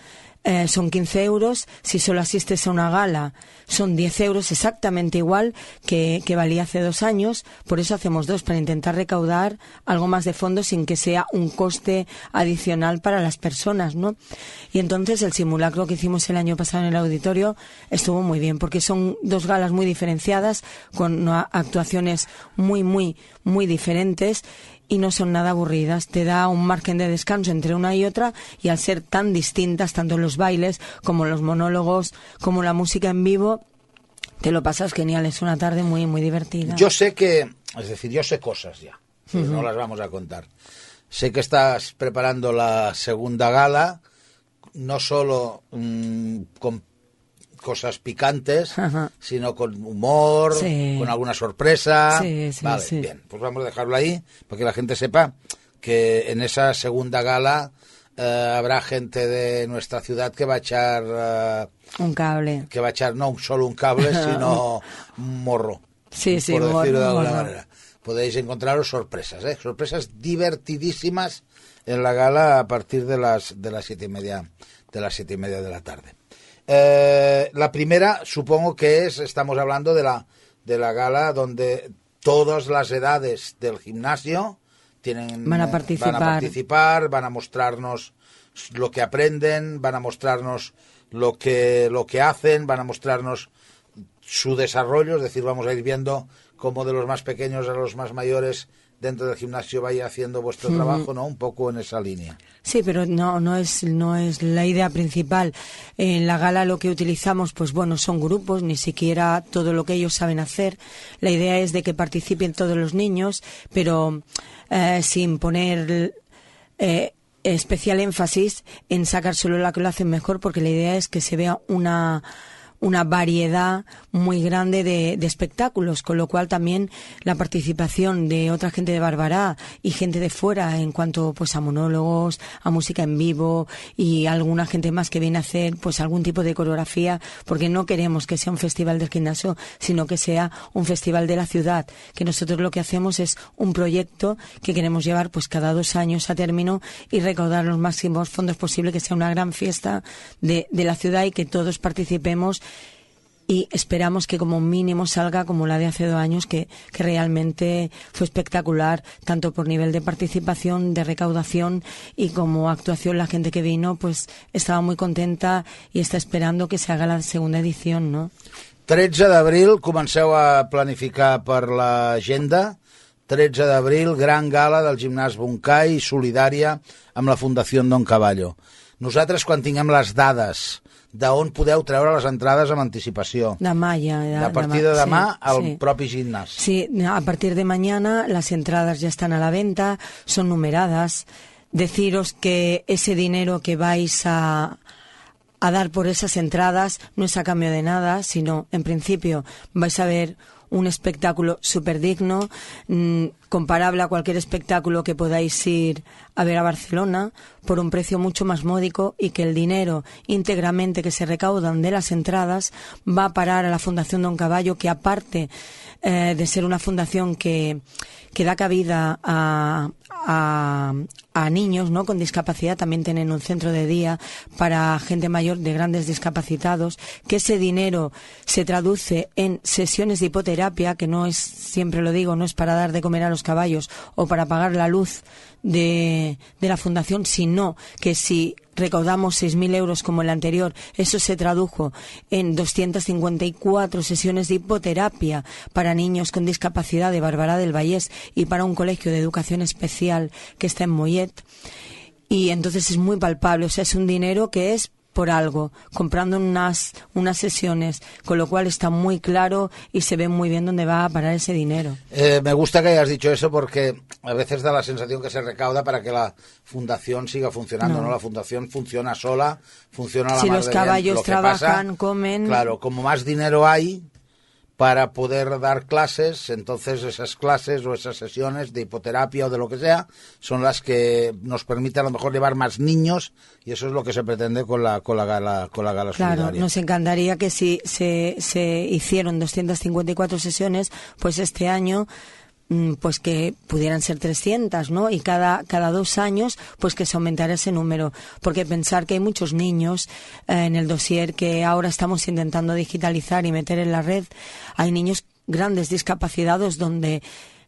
[SPEAKER 12] eh, son 15 euros, si solo asistes a una gala, son 10 euros, exactamente igual que, que valía hace dos años. Por eso hacemos dos, para intentar recaudar algo más de fondos sin que sea un coste adicional para las personas, ¿no? Y entonces el simulacro que hicimos el año pasado en el auditorio estuvo muy bien, porque son dos galas muy diferenciadas, con actuaciones muy, muy, muy diferentes y no son nada aburridas. Te da un margen de descanso entre una y otra y al ser tan distintas, tanto los bailes como los monólogos, como la música en vivo, te lo pasas genial. Es una tarde muy, muy divertida.
[SPEAKER 11] Yo sé que, es decir, yo sé cosas ya, pero no las vamos a contar. Sé que estás preparando la segunda gala, no solo mm, con cosas picantes,
[SPEAKER 12] Ajá.
[SPEAKER 11] sino con humor,
[SPEAKER 12] Sí.
[SPEAKER 11] con alguna sorpresa.
[SPEAKER 12] Sí, sí,
[SPEAKER 11] vale,
[SPEAKER 12] sí.
[SPEAKER 11] bien, pues vamos a dejarlo ahí para que la gente sepa que en esa segunda gala eh, habrá gente de nuestra ciudad que va a echar eh,
[SPEAKER 12] Un cable.
[SPEAKER 11] que va a echar no solo un cable, sino un morro.
[SPEAKER 12] Sí, sí,
[SPEAKER 11] por
[SPEAKER 12] morro,
[SPEAKER 11] decirlo de alguna
[SPEAKER 12] morro.
[SPEAKER 11] manera. Podéis encontraros sorpresas, ¿eh? sorpresas divertidísimas en la gala a partir de las de las siete y media de las siete y media de la tarde. Eh, la primera, supongo que es, estamos hablando de la de la gala donde todas las edades del gimnasio tienen
[SPEAKER 12] Van a
[SPEAKER 11] eh,
[SPEAKER 12] participar.
[SPEAKER 11] van a participar, van a mostrarnos lo que aprenden, van a mostrarnos lo que lo que hacen, van a mostrarnos su desarrollo, es decir, vamos a ir viendo cómo de los más pequeños a los más mayores dentro del gimnasio vaya haciendo vuestro trabajo, ¿no? Un poco en esa línea.
[SPEAKER 12] Sí, pero no, no es, no es la idea principal. En la gala lo que utilizamos, pues bueno, son grupos, ni siquiera todo lo que ellos saben hacer. La idea es de que participen todos los niños, pero eh, sin poner eh, especial énfasis en sacar solo la que lo hacen mejor, porque la idea es que se vea una una variedad muy grande de, de espectáculos, con lo cual también la participación de otra gente de Barbará y gente de fuera en cuanto pues a monólogos, a música en vivo y alguna gente más que viene a hacer pues algún tipo de coreografía, porque no queremos que sea un festival del gimnasio, sino que sea un festival de la ciudad, que nosotros lo que hacemos es un proyecto que queremos llevar pues cada dos años a término y recaudar los máximos fondos posible, que sea una gran fiesta de, de la ciudad y que todos participemos y esperamos que como mínimo salga como la de hace dos años, que, que realmente fue espectacular, tanto por nivel de participación, de recaudación y como actuación. La gente que vino, pues estaba muy contenta y está esperando que se haga la segunda edición, ¿no?
[SPEAKER 11] 13 d'abril comenceu a planificar per l'agenda 13 d'abril, gran gala del gimnàs Bunkai, solidària amb la Fundació Don Caballo. Nosaltres, quan tinguem les dades d'on podeu treure les entrades amb anticipació.
[SPEAKER 12] Demà ja.
[SPEAKER 11] De, a partir de demà
[SPEAKER 12] sí,
[SPEAKER 11] al
[SPEAKER 12] sí.
[SPEAKER 11] propi gimnàs.
[SPEAKER 12] Sí, a partir de mañana las entradas ya están a la venta, son numeradas. Deciros que ese dinero que vais a, a dar por esas entradas no es a cambio de nada, sino en principio vais a ver un espectáculo súper digno, mmm, comparable a cualquier espectáculo que podáis ir a ver a Barcelona, por un precio mucho más módico y que el dinero íntegramente que se recaudan de las entradas va a parar a la Fundación Don Caballo, que aparte eh, de ser una fundación que, que da cabida a, a, a, niños ¿no? con discapacidad, también tienen un centro de día para gente mayor de grandes discapacitados, que ese dinero se traduce en sesiones de hipoterapia, que no es, siempre lo digo, no es para dar de comer a los caballos o para pagar la luz de, de la fundación, sino que si recaudamos 6.000 euros como el anterior, eso se tradujo en 254 sesiones de hipoterapia para niños con discapacidad de Barbará del Vallés y para un colegio de educación especial que está en Mollet. Y entonces es muy palpable, o sea, es un dinero que es por algo, comprando unas, unas sesiones, con lo cual está muy claro y se ve muy bien dónde va a parar ese dinero.
[SPEAKER 11] Eh, me gusta que hayas dicho eso porque a veces da la sensación que se recauda para que la fundación siga funcionando, ¿no?
[SPEAKER 12] No.
[SPEAKER 11] La fundación funciona sola, funciona la
[SPEAKER 12] Si
[SPEAKER 11] mar
[SPEAKER 12] los
[SPEAKER 11] de bien.
[SPEAKER 12] caballos
[SPEAKER 11] Lo
[SPEAKER 12] trabajan,
[SPEAKER 11] pasa,
[SPEAKER 12] comen...
[SPEAKER 11] Claro, como más dinero hay para poder dar clases, entonces esas clases o esas sesiones de hipoterapia o de lo que sea son las que nos permiten a lo mejor llevar más niños y eso es lo que se pretende con la, con la gala, con la gala
[SPEAKER 12] Claro,
[SPEAKER 11] solidaria.
[SPEAKER 12] nos encantaría que si se, se hicieron 254 sesiones, pues este año pues que pudieran ser 300, ¿no? Y cada, cada dos años, pues que se aumentara ese número. Porque pensar que hay muchos niños eh, en el dossier que ahora estamos intentando digitalizar y meter en la red, hay niños grandes discapacitados donde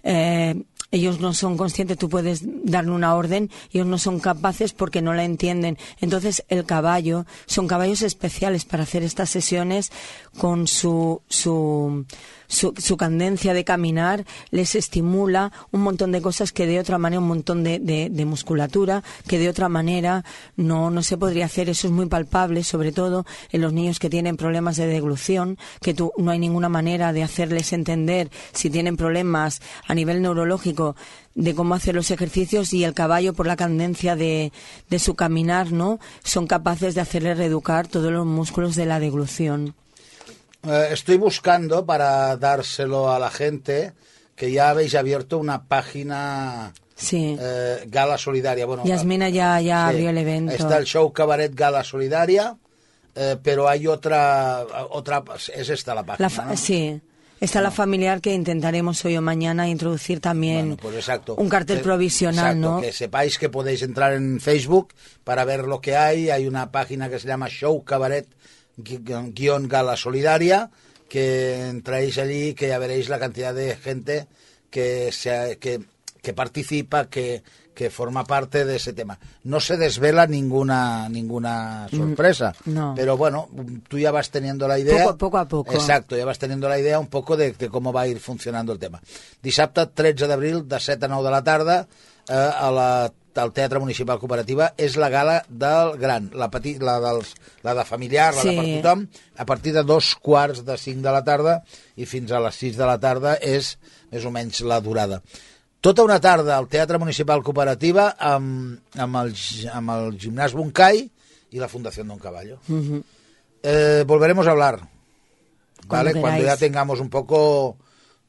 [SPEAKER 12] eh, ellos no son conscientes, tú puedes darle una orden, ellos no son capaces porque no la entienden. Entonces, el caballo, son caballos especiales para hacer estas sesiones con su, su, su, su cadencia de caminar, les estimula un montón de cosas que de otra manera, un montón de, de, de musculatura, que de otra manera no, no se podría hacer. Eso es muy palpable, sobre todo en los niños que tienen problemas de deglución, que tú, no hay ninguna manera de hacerles entender si tienen problemas a nivel neurológico de cómo hacer los ejercicios y el caballo por la cadencia de, de su caminar, ¿no? Son capaces de hacerle reeducar todos los músculos de la deglución.
[SPEAKER 11] Eh, estoy buscando para dárselo a la gente que ya habéis abierto una página
[SPEAKER 12] Sí.
[SPEAKER 11] eh, Gala Solidaria. Bueno,
[SPEAKER 12] Yasmina ya, ya
[SPEAKER 11] sí,
[SPEAKER 12] abrió el evento.
[SPEAKER 11] Está el show Cabaret Gala Solidaria, eh, pero hay otra, otra, es esta la página,
[SPEAKER 12] La
[SPEAKER 11] ¿no?
[SPEAKER 12] Sí. Está la familiar que intentaremos hoy o mañana introducir también
[SPEAKER 11] Bueno, pues exacto.
[SPEAKER 12] un cartel
[SPEAKER 11] Que-
[SPEAKER 12] provisional,
[SPEAKER 11] exacto,
[SPEAKER 12] ¿no?
[SPEAKER 11] Que sepáis que podéis entrar en Facebook para ver lo que hay. Hay una página que se llama Show Cabaret guión Gala Solidaria, que entráis allí que ya veréis la cantidad de gente que, se, que, que participa, que, que forma parte de ese tema. No se desvela ninguna ninguna sorpresa,
[SPEAKER 12] Mm, no.
[SPEAKER 11] pero bueno, tú ya vas teniendo la idea.
[SPEAKER 12] Poco- poco a poco.
[SPEAKER 11] Exacto, ja vas teniendo la idea un poco de, de com va ir funcionando el tema. Dissabte 13 d'abril, de 7 a 9 de la tarda, eh, a la, al Teatre Municipal Cooperativa, és la gala del gran, la, petit, la, dels, la de familiar, la
[SPEAKER 12] Sí.
[SPEAKER 11] de per tothom, a partir de dos quarts de 5 de la tarda i fins a les 6 de la tarda és més o menys la durada. Tota una tarda al Teatre Municipal Cooperativa amb, amb, el, amb el gimnàs Bunkai i la Fundació Don Caballo.
[SPEAKER 12] Ujú.
[SPEAKER 11] Eh, volveremos a hablar.
[SPEAKER 12] Cuando
[SPEAKER 11] ¿vale? Cuando ya
[SPEAKER 12] queráis.
[SPEAKER 11] tengamos un poco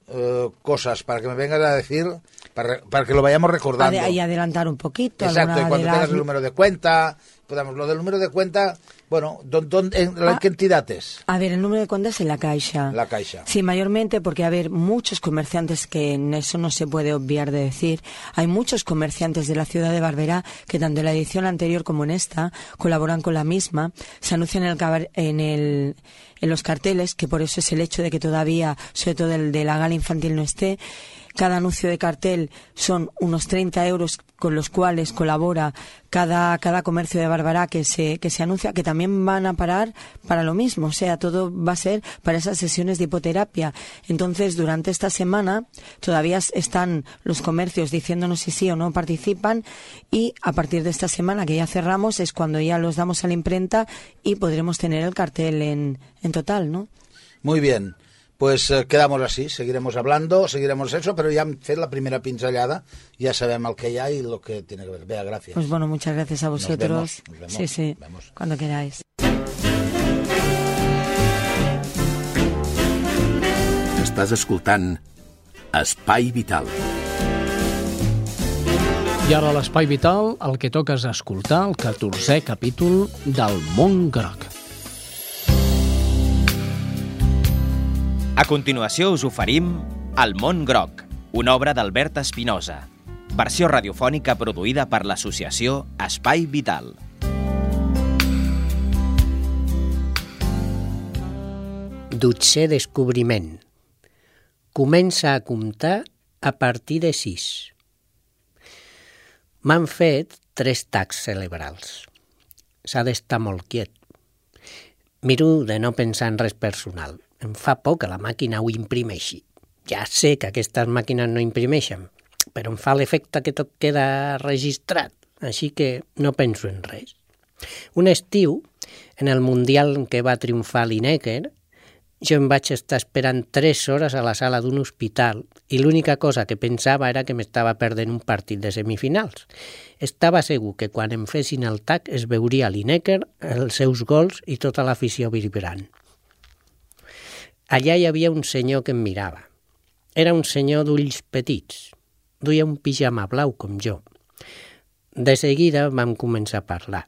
[SPEAKER 11] eh, cosas para que me vengas a decir, para, para que lo vayamos recordando.
[SPEAKER 12] Ade- y adelantar un poquito.
[SPEAKER 11] Exacto, y cuando
[SPEAKER 12] de
[SPEAKER 11] tengas
[SPEAKER 12] las-
[SPEAKER 11] el número de cuenta, podamos, lo del número de cuenta, Bueno, ¿dón, dón, en,
[SPEAKER 12] Ah.
[SPEAKER 11] ¿qué entidad es?
[SPEAKER 12] A ver, el número de cuenta es en la Caixa.
[SPEAKER 11] La Caixa.
[SPEAKER 12] Sí, mayormente porque, a ver, muchos comerciantes que en eso no se puede obviar de decir. Hay muchos comerciantes de la ciudad de Barberá que tanto en la edición anterior como en esta colaboran con la misma. Se anuncian en, el, en, el, en los carteles, que por eso es el hecho de que todavía, sobre todo el de la gala infantil, no esté. Cada anuncio de cartel son unos 30 euros con los cuales colabora cada, cada comercio de Barbará que se, que se anuncia, que también van a parar para lo mismo. O sea, todo va a ser para esas sesiones de hipoterapia. Entonces, durante esta semana todavía están los comercios diciéndonos si sí o no participan y a partir de esta semana que ya cerramos es cuando ya los damos a la imprenta y podremos tener el cartel en, en total, ¿no?
[SPEAKER 11] Muy bien. Pues eh, quedamos así, seguiremos hablando, seguiremos eso, pero ya hem fet la primera pinzellada, ya sabem el que hi ha y lo que tiene que ver. Bea, gracias.
[SPEAKER 12] Pues bueno, muchas gracias a
[SPEAKER 11] Nos
[SPEAKER 12] vosotros.
[SPEAKER 11] vemos, nos vemos,
[SPEAKER 12] sí, sí,
[SPEAKER 11] nos vemos.
[SPEAKER 12] cuando queráis.
[SPEAKER 5] Estàs escoltant Espai Vital.
[SPEAKER 2] I ara a l'Espai Vital el que toca és escoltar el 14è capítol del Món Groc.
[SPEAKER 13] A continuació us oferim El món groc, una obra d'Albert Espinosa, versió radiofònica produïda per l'associació Espai Vital.
[SPEAKER 14] Dotzè descobriment. Comença a comptar a partir de sis. M'han fet tres tacs cerebrals. S'ha d'estar molt quiet. Miro de no pensar en res personal. Em fa por que la màquina ho imprimeixi. Ja sé que aquestes màquines no imprimeixen, però em fa l'efecte que tot queda registrat, així que no penso en res. Un estiu, en el Mundial en què va triomfar l'Inecker, jo em vaig estar esperant 3 hores a la sala d'un hospital i l'única cosa que pensava era que m'estava perdent un partit de semifinals. Estava segur que quan em fessin el tac es veuria l'Inecker, els seus gols i tota l'afició vibrant. Allà hi havia un senyor que em mirava. Era un senyor d'ulls petits. Duia un pijama blau com jo. De seguida vam començar a parlar.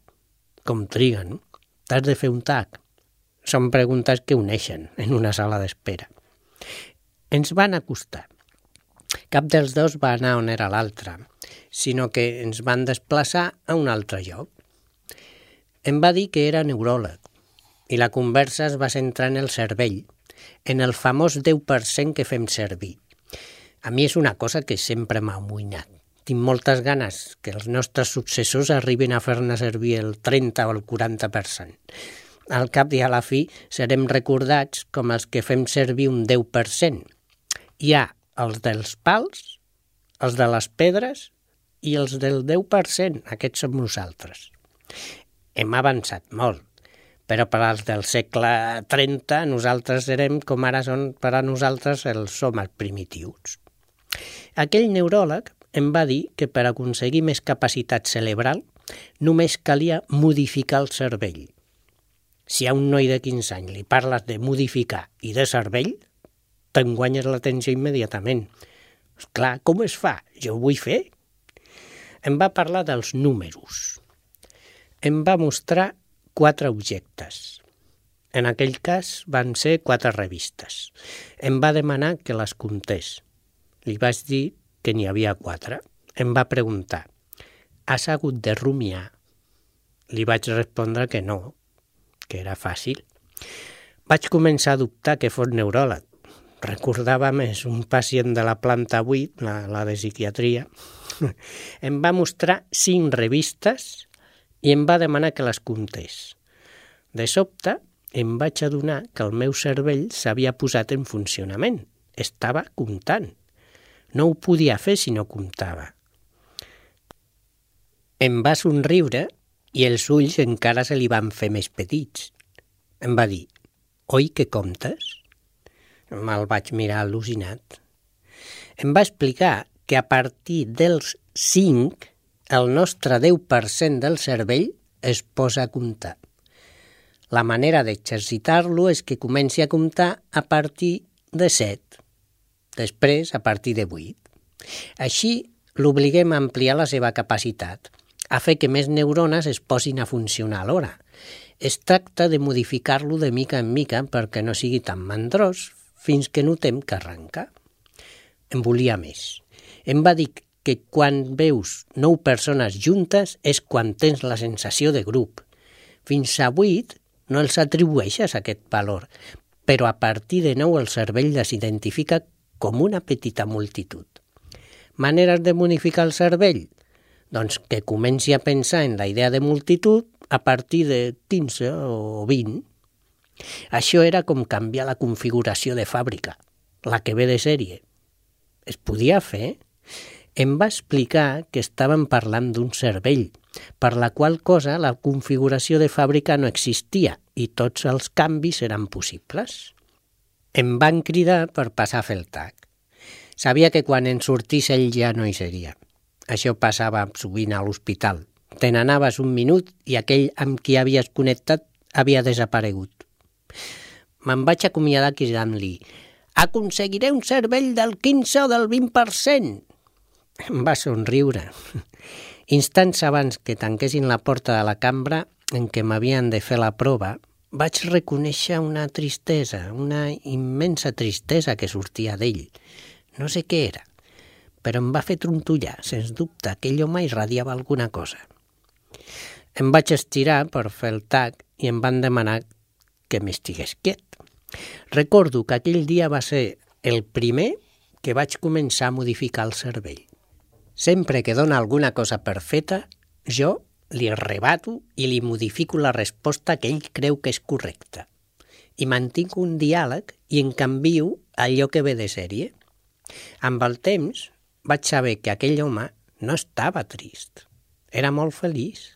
[SPEAKER 14] Com triga, no? T'has de fer un tac. Són preguntes que uneixen en una sala d'espera. Ens van acostar. Cap dels dos va anar on era l'altre, sinó que ens van desplaçar a un altre lloc. Em va dir que era neuròleg i la conversa es va centrar en el cervell, en el famós 10% que fem servir. A mi és una cosa que sempre m'ha amoïnat. Tinc moltes ganes que els nostres successors arribin a fer-ne servir el 30 o el 40%. Al cap i a la fi serem recordats com els que fem servir un 10%. Hi ha els dels pals, els de les pedres i els del 10%. Aquests som nosaltres. Hem avançat molt, però per als del segle 30 nosaltres serem com ara són per a nosaltres els homes primitius. Aquell neuròleg em va dir que per aconseguir més capacitat cerebral només calia modificar el cervell. Si a un noi de 15 anys li parles de modificar i de cervell, te'n guanyes l'atenció immediatament. Esclar, com es fa? Jo ho vull fer. Em va parlar dels números. Em va mostrar quatre objectes. En aquell cas van ser quatre revistes. Em va demanar que les comptés. Li vaig dir que n'hi havia quatre. Em va preguntar, has hagut de rumiar? Li vaig respondre que no, que era fàcil. Vaig començar a dubtar que fos neuròleg. Recordava més un pacient de la planta 8, la, la de psiquiatria. em va mostrar cinc revistes i em va demanar que les comptés. De sobte, em vaig adonar que el meu cervell s'havia posat en funcionament. Estava comptant. No ho podia fer si no comptava. Em va somriure i els ulls encara se li van fer més petits. Em va dir, oi que comptes? Me'l vaig mirar al·lucinat. Em va explicar que a partir dels 5 el nostre 10% del cervell es posa a comptar. La manera d'exercitar-lo és que comenci a comptar a partir de 7, després a partir de 8. Així l'obliguem a ampliar la seva capacitat, a fer que més neurones es posin a funcionar alhora. Es tracta de modificar-lo de mica en mica perquè no sigui tan mandrós fins que notem que arranca. Em volia més. Em va dir que quan veus nou persones juntes és quan tens la sensació de grup. Fins a vuit no els atribueixes aquest valor, però a partir de nou el cervell les identifica com una petita multitud. Maneres de modificar el cervell? Doncs que comenci a pensar en la idea de multitud a partir de 15 o 20. Això era com canviar la configuració de fàbrica, la que ve de sèrie. Es podia fer? Em va explicar que estàvem parlant d'un cervell, per la qual cosa la configuració de fàbrica no existia i tots els canvis eren possibles. Em van cridar per passar a fer el tac. Sabia que quan en sortís ell ja no hi seria. Això passava sovint a l'hospital. Te n'anaves un minut i aquell amb qui havies connectat havia desaparegut. Me'n vaig acomiadar cridant-li «Aconseguiré un cervell del 15 o del 20%!» Em va somriure. Instants abans que tanquessin la porta de la cambra en què m'havien de fer la prova, vaig reconèixer una tristesa, una immensa tristesa que sortia d'ell. No sé què era, però em va fer trontollar. Sens dubte, aquell home irradiava alguna cosa. Em vaig estirar per fer el tac i em van demanar que m'estigués quiet. Recordo que aquell dia va ser el primer que vaig començar a modificar el cervell. Sempre que dona alguna cosa per feta, jo li rebato i li modifico la resposta que ell creu que és correcta. I mantinc un diàleg i en canvio allò que ve de sèrie. Amb el temps vaig saber que aquell home no estava trist. Era molt feliç.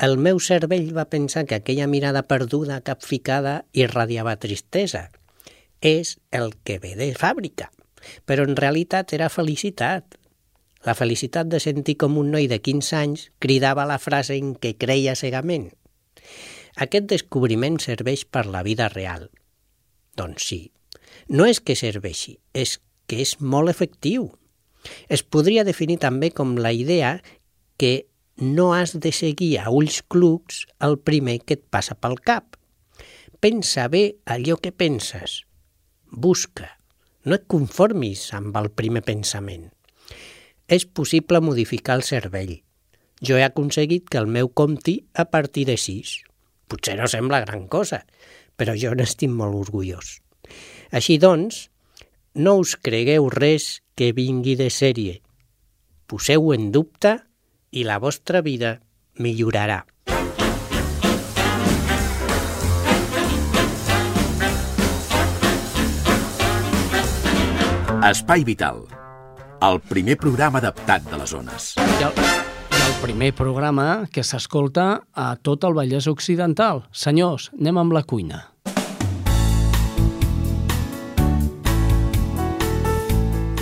[SPEAKER 14] El meu cervell va pensar que aquella mirada perduda, capficada, irradiava tristesa. És el que ve de fàbrica. Però en realitat era felicitat. La felicitat de sentir com un noi de 15 anys cridava la frase en què creia cegament. Aquest descobriment serveix per la vida real. Doncs sí. No és que serveixi, és que és molt efectiu. Es podria definir també com la idea que no has de seguir a ulls clucs el primer que et passa pel cap. Pensa bé allò que penses. Busca. No et conformis amb el primer pensament. És possible modificar el cervell. Jo he aconseguit que el meu compti a partir de 6. Potser no sembla gran cosa, però jo n'estic molt orgullós. Així doncs, no us cregueu res que vingui de sèrie. Poseu en dubte i la vostra vida millorarà.
[SPEAKER 5] Espai Vital, el primer programa adaptat de les zones.
[SPEAKER 2] I el, i el primer programa que s'escolta a tot el Vallès Occidental. Senyors, anem amb la cuina.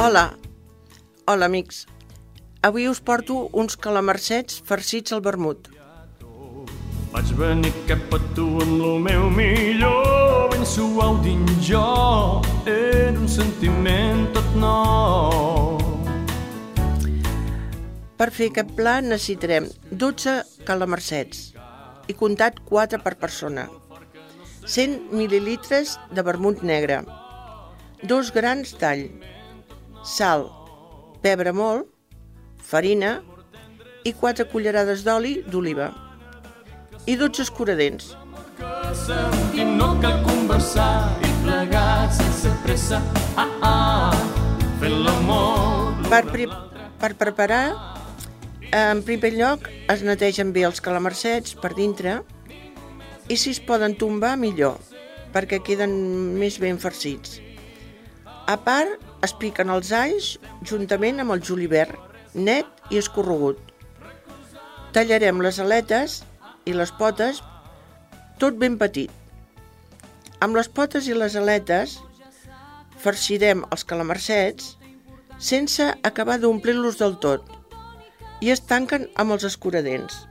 [SPEAKER 15] Hola. Hola, amics. Avui us porto uns calamarsets farcits al vermut.
[SPEAKER 16] Vaig venir cap a tu amb lo meu millor, ben suau dins jo, era un sentiment tot nou.
[SPEAKER 15] Per fer aquest pla necessitarem 12 calamarsets i comptat 4 per persona, 100 mil·lilitres de vermut negre, dos grans d'all, sal, pebre molt, farina i 4 cullerades d'oli d'oliva i 12 escuradents.
[SPEAKER 16] I no cal conversar i plegar sense pressa, ah, ah, fent l'amor.
[SPEAKER 15] Per, pre per preparar, en primer lloc es netegen bé els calamarsets per dintre i si es poden tombar millor, perquè queden més ben farcits. A part, es piquen els alls juntament amb el julivert, net i escorregut. Tallarem les aletes i les potes tot ben petit. Amb les potes i les aletes farcirem els calamarsets sense acabar d'omplir-los del tot i es tanquen amb els escuradents.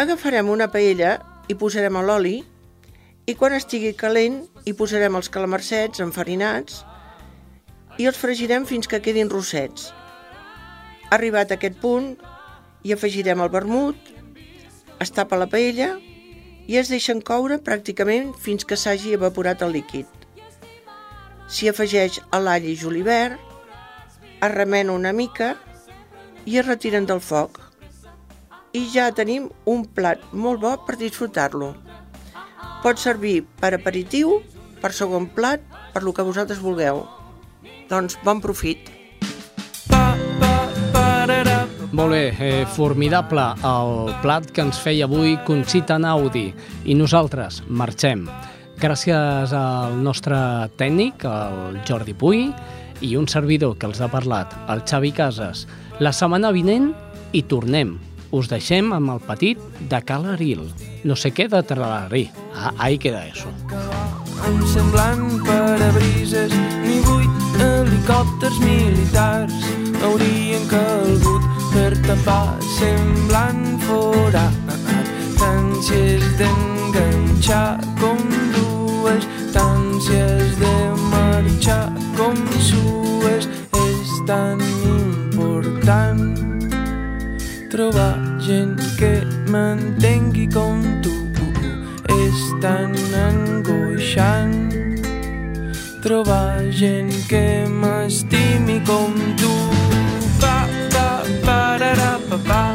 [SPEAKER 15] Agafarem una paella i posarem l'oli i quan estigui calent hi posarem els calamarsets enfarinats i els fregirem fins que quedin rossets. Arribat a aquest punt, hi afegirem el vermut, es tapa la paella i es deixen coure pràcticament fins que s'hagi evaporat el líquid. S'hi afegeix l'all i julivert, es remena una mica i es retiren del foc. I ja tenim un plat molt bo per disfrutar-lo. Pot servir per aperitiu, per segon plat, per lo que vosaltres vulgueu. Doncs bon profit.
[SPEAKER 2] Molt bé, eh, formidable el plat que ens feia avui Conxita Naudi i nosaltres marxem. Gràcies al nostre tècnic, el Jordi Puy, i un servidor que els ha parlat, el Xavi Casas. La setmana vinent hi tornem. Us deixem amb el petit de Calaril. No sé què de Tralarí. Ah, ahí queda eso.
[SPEAKER 16] Em semblant parabrises ni vuit helicòpters militars haurien calgut per tapar semblant forat tàncies d'enganxar com dues tàncies de marxar com sues és tan important trobar gent que m'entengui com tu. És tan angoixant trobar gent que m'estimi com tu. Pa pa pararà pa pa